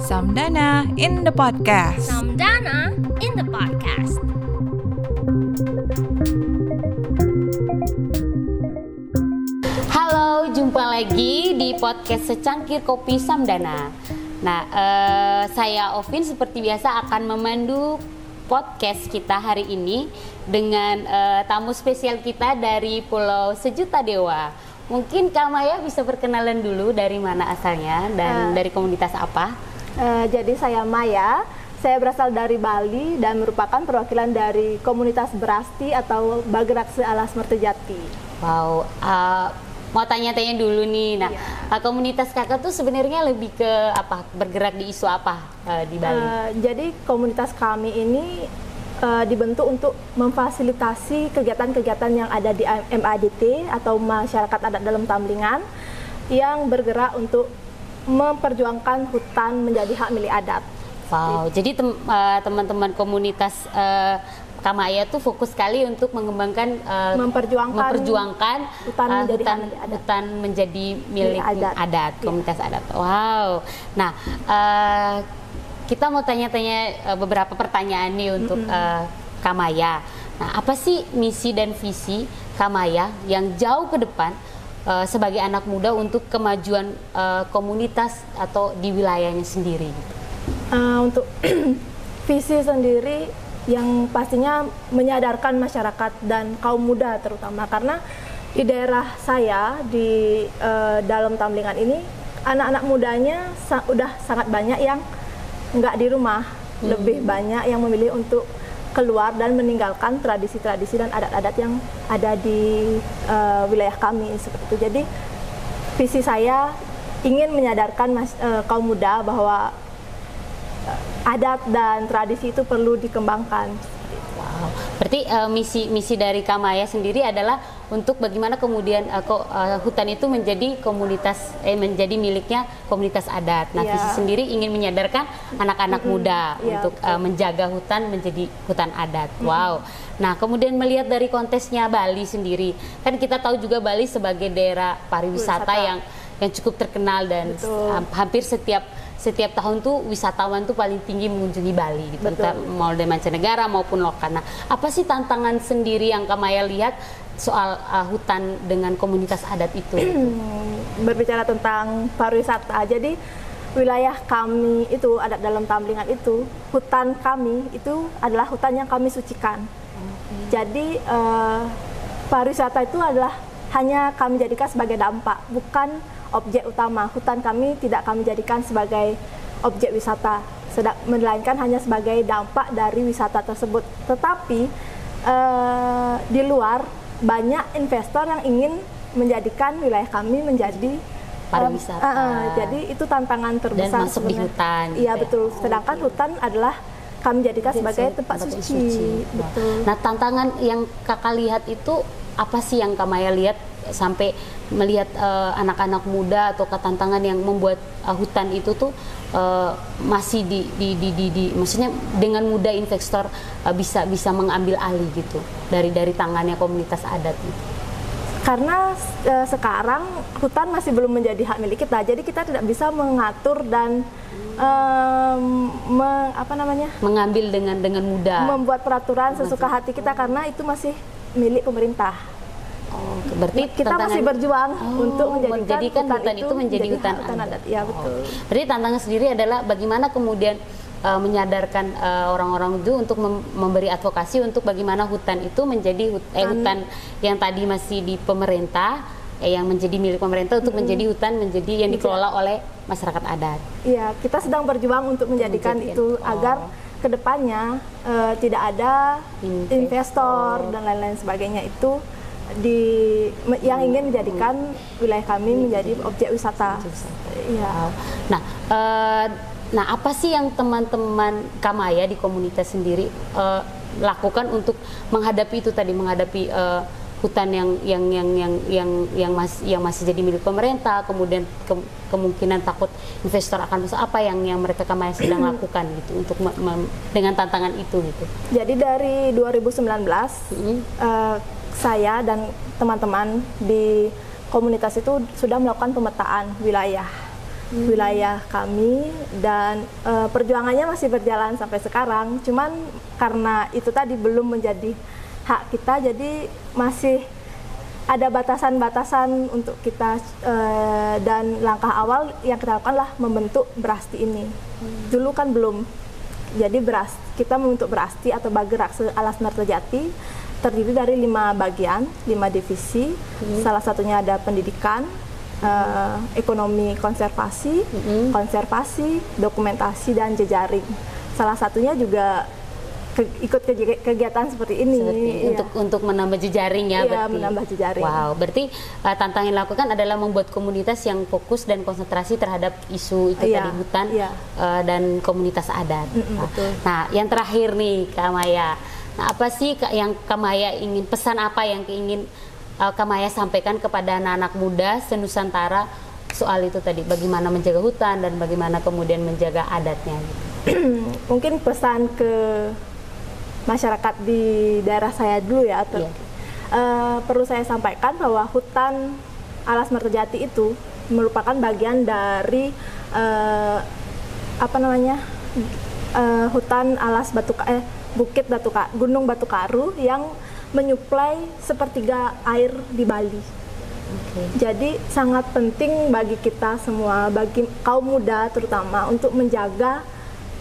Samdana in the podcast. Samdana in the podcast. Halo, jumpa lagi di podcast Secangkir Kopi Samdana. Nah, eh, saya Ovin seperti biasa akan memandu podcast kita hari ini dengan eh, tamu spesial kita dari Pulau Sejuta Dewa. Mungkin Kak Maya bisa perkenalan dulu dari mana asalnya dan Eh. dari komunitas apa? Eh, jadi saya Maya, saya berasal dari Bali dan merupakan perwakilan dari komunitas Berasti atau Bagrak Alas Mertejati. Wow, eh, mau tanya-tanya dulu nih. Nah, Iya. komunitas kakak tuh sebenarnya lebih ke apa? Bergerak di isu apa eh, di Bali? Eh, jadi komunitas kami ini eh, dibentuk untuk memfasilitasi kegiatan-kegiatan yang ada di MADT atau masyarakat adat dalam Tamlingan yang bergerak untuk memperjuangkan hutan menjadi hak milik adat. Wow, jadi tem- eh, teman-teman komunitas eh, Kamaya tuh fokus sekali untuk mengembangkan eh, Memperjuangkan memperjuangkan hutan eh, menjadi hutan, adat. hutan menjadi milik Milik adat. adat, Iya. komunitas adat. Wow. Nah, eh, kita mau tanya-tanya eh, beberapa pertanyaan nih untuk eh, Kamaya. Nah, apa sih misi dan visi Kamaya yang jauh ke depan eh, sebagai anak muda untuk kemajuan eh, komunitas atau di wilayahnya sendiri? Uh, untuk visi sendiri yang pastinya menyadarkan masyarakat dan kaum muda terutama karena di daerah saya di uh, dalam Tamlingan ini anak-anak mudanya sa- udah sangat banyak yang nggak di rumah lebih banyak yang memilih untuk keluar dan meninggalkan tradisi-tradisi dan adat-adat yang ada di uh, wilayah kami seperti itu jadi visi saya ingin menyadarkan mas- eh, kaum muda bahwa eh, adat dan tradisi itu perlu dikembangkan. Wow. Berarti eh, misi misi dari Kamaya sendiri adalah untuk bagaimana kemudian eh, ko- eh, hutan itu menjadi komunitas eh menjadi miliknya komunitas adat. Nah, Iya. visi sendiri ingin menyadarkan anak-anak muda Iya, untuk eh, menjaga hutan menjadi hutan adat. Wow. Nah, kemudian melihat dari kontesnya Bali sendiri, kan kita tahu juga Bali sebagai daerah pariwisata Wisata. yang yang cukup terkenal dan Betul. hampir setiap setiap tahun tuh wisatawan tuh paling tinggi mengunjungi Bali gitu. Betul. Entah mau dari mancanegara maupun lokal. Nah, apa sih tantangan sendiri yang Kamaya lihat soal uh, hutan dengan komunitas adat itu? Berbicara tentang pariwisata, jadi wilayah kami itu adat dalam Tamlingan itu hutan kami itu adalah hutan yang kami sucikan. Jadi eh, pariwisata itu adalah hanya kami jadikan sebagai dampak, bukan objek utama. Hutan kami tidak kami jadikan sebagai objek wisata, sedang melainkan hanya sebagai dampak dari wisata tersebut. Tetapi eh, di luar banyak investor yang ingin menjadikan wilayah kami menjadi Pariwisata. eh, eh, jadi itu tantangan terbesar masuk di hutan gitu Iya ya. betul. Sedangkan hutan adalah kami jadikan sebagai tempat Tempat suci. Wah. Betul. Nah, tantangan yang kakak lihat itu apa sih yang Kamaya lihat sampai melihat eh, anak-anak muda atau ke tantangan yang membuat eh, hutan itu tuh eh, masih di, di, di, di, di- maksudnya dengan mudah investor eh, bisa bisa mengambil alih gitu dari dari tangannya komunitas adat gitu. Karena eh, sekarang hutan masih belum menjadi hak milik kita, jadi kita tidak bisa mengatur dan em, me- apa namanya mengambil dengan dengan mudah. membuat peraturan sesuka hati kita karena itu masih milik pemerintah. Oh, berarti Kita tantangan- masih berjuang Oh, untuk menjadikan, menjadikan hutan, itu menjadi hutan, hak adat. adat. Ya betul. Oh. Berarti tantangan sendiri adalah bagaimana kemudian uh, menyadarkan uh, orang-orang itu untuk mem- memberi advokasi untuk bagaimana hutan itu menjadi hut- eh, hutan yang tadi masih di pemerintah eh, yang menjadi milik pemerintah untuk menjadi hutan menjadi yang dikelola oleh masyarakat adat. Iya, kita sedang berjuang untuk menjadikan Menjadikan, itu oh. agar ke depannya eh, tidak ada Investor. investor dan lain-lain sebagainya itu di yang ingin menjadikan wilayah kami menjadi objek wisata. Iya. Wow. Nah, eh, nah apa sih yang teman-teman Kamaya di komunitas sendiri eh, lakukan untuk menghadapi itu tadi menghadapi eh, hutan yang yang yang yang yang yang masih yang masih jadi milik pemerintah, kemudian ke- kemungkinan takut investor akan masuk apa yang yang mereka Kamaya sedang lakukan gitu untuk me- dengan tantangan itu gitu. Jadi dari 2019 Mm. eh, saya dan teman-teman di komunitas itu sudah melakukan pemetaan wilayah. wilayah kami dan eh, perjuangannya masih berjalan sampai sekarang. Cuman karena itu tadi belum menjadi hak kita, jadi masih ada batasan-batasan untuk kita eh, dan langkah awal yang kita lakukan lah membentuk Berasti ini. Dulu kan belum. Jadi beras kita membentuk Berasti atau Bagerak Alas Mertajati terdiri dari lima bagian, lima divisi. Salah satunya ada pendidikan, eh, ekonomi konservasi, konservasi, dokumentasi dan jejaring. Salah satunya juga ke- ikut kegi- kegiatan seperti ini. Seperti Iya. untuk untuk menambah jejaring ya Iya, berarti. menambah jejaring. Wow, berarti uh, tantangan yang dilakukan adalah membuat komunitas yang fokus dan konsentrasi terhadap isu itu Iya, tadi hutan iya. uh, dan komunitas adat. Mm-mm, Nah, betul. Nah, yang terakhir nih Kak Maya. Nah, apa sih yang Kak Maya ingin pesan apa yang ingin uh, Kak Maya sampaikan kepada anak-anak muda senusantara soal itu tadi bagaimana menjaga hutan dan bagaimana kemudian menjaga adatnya mungkin pesan ke masyarakat di daerah saya dulu ya. ter- Iya. Eh, perlu saya sampaikan bahwa hutan Alas Mertajati itu merupakan bagian dari eh, apa namanya eh, hutan alas batu eh, bukit batu Ka- gunung batu karu yang menyuplai sepertiga air di Bali. Oke. Jadi sangat penting bagi kita semua, bagi kaum muda terutama untuk menjaga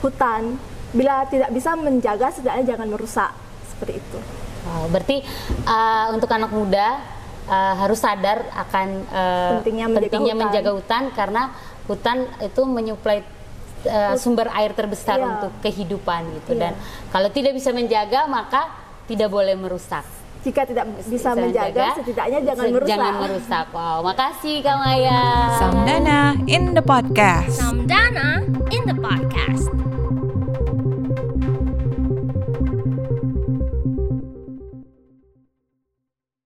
hutan. Bila tidak bisa menjaga, setidaknya jangan merusak seperti itu. Wow, berarti uh, untuk anak muda uh, harus sadar akan uh, Pentingnya menjaga pentingnya hutan. menjaga hutan karena hutan itu menyuplai uh, sumber air terbesar Iya. untuk kehidupan gitu Iya. dan kalau tidak bisa menjaga maka tidak boleh merusak. Jika tidak bisa menjaga, setidaknya jangan merusak. Jangan merusak. Wow, makasih Kak Maya. Samdana in the podcast. Samdana in the podcast.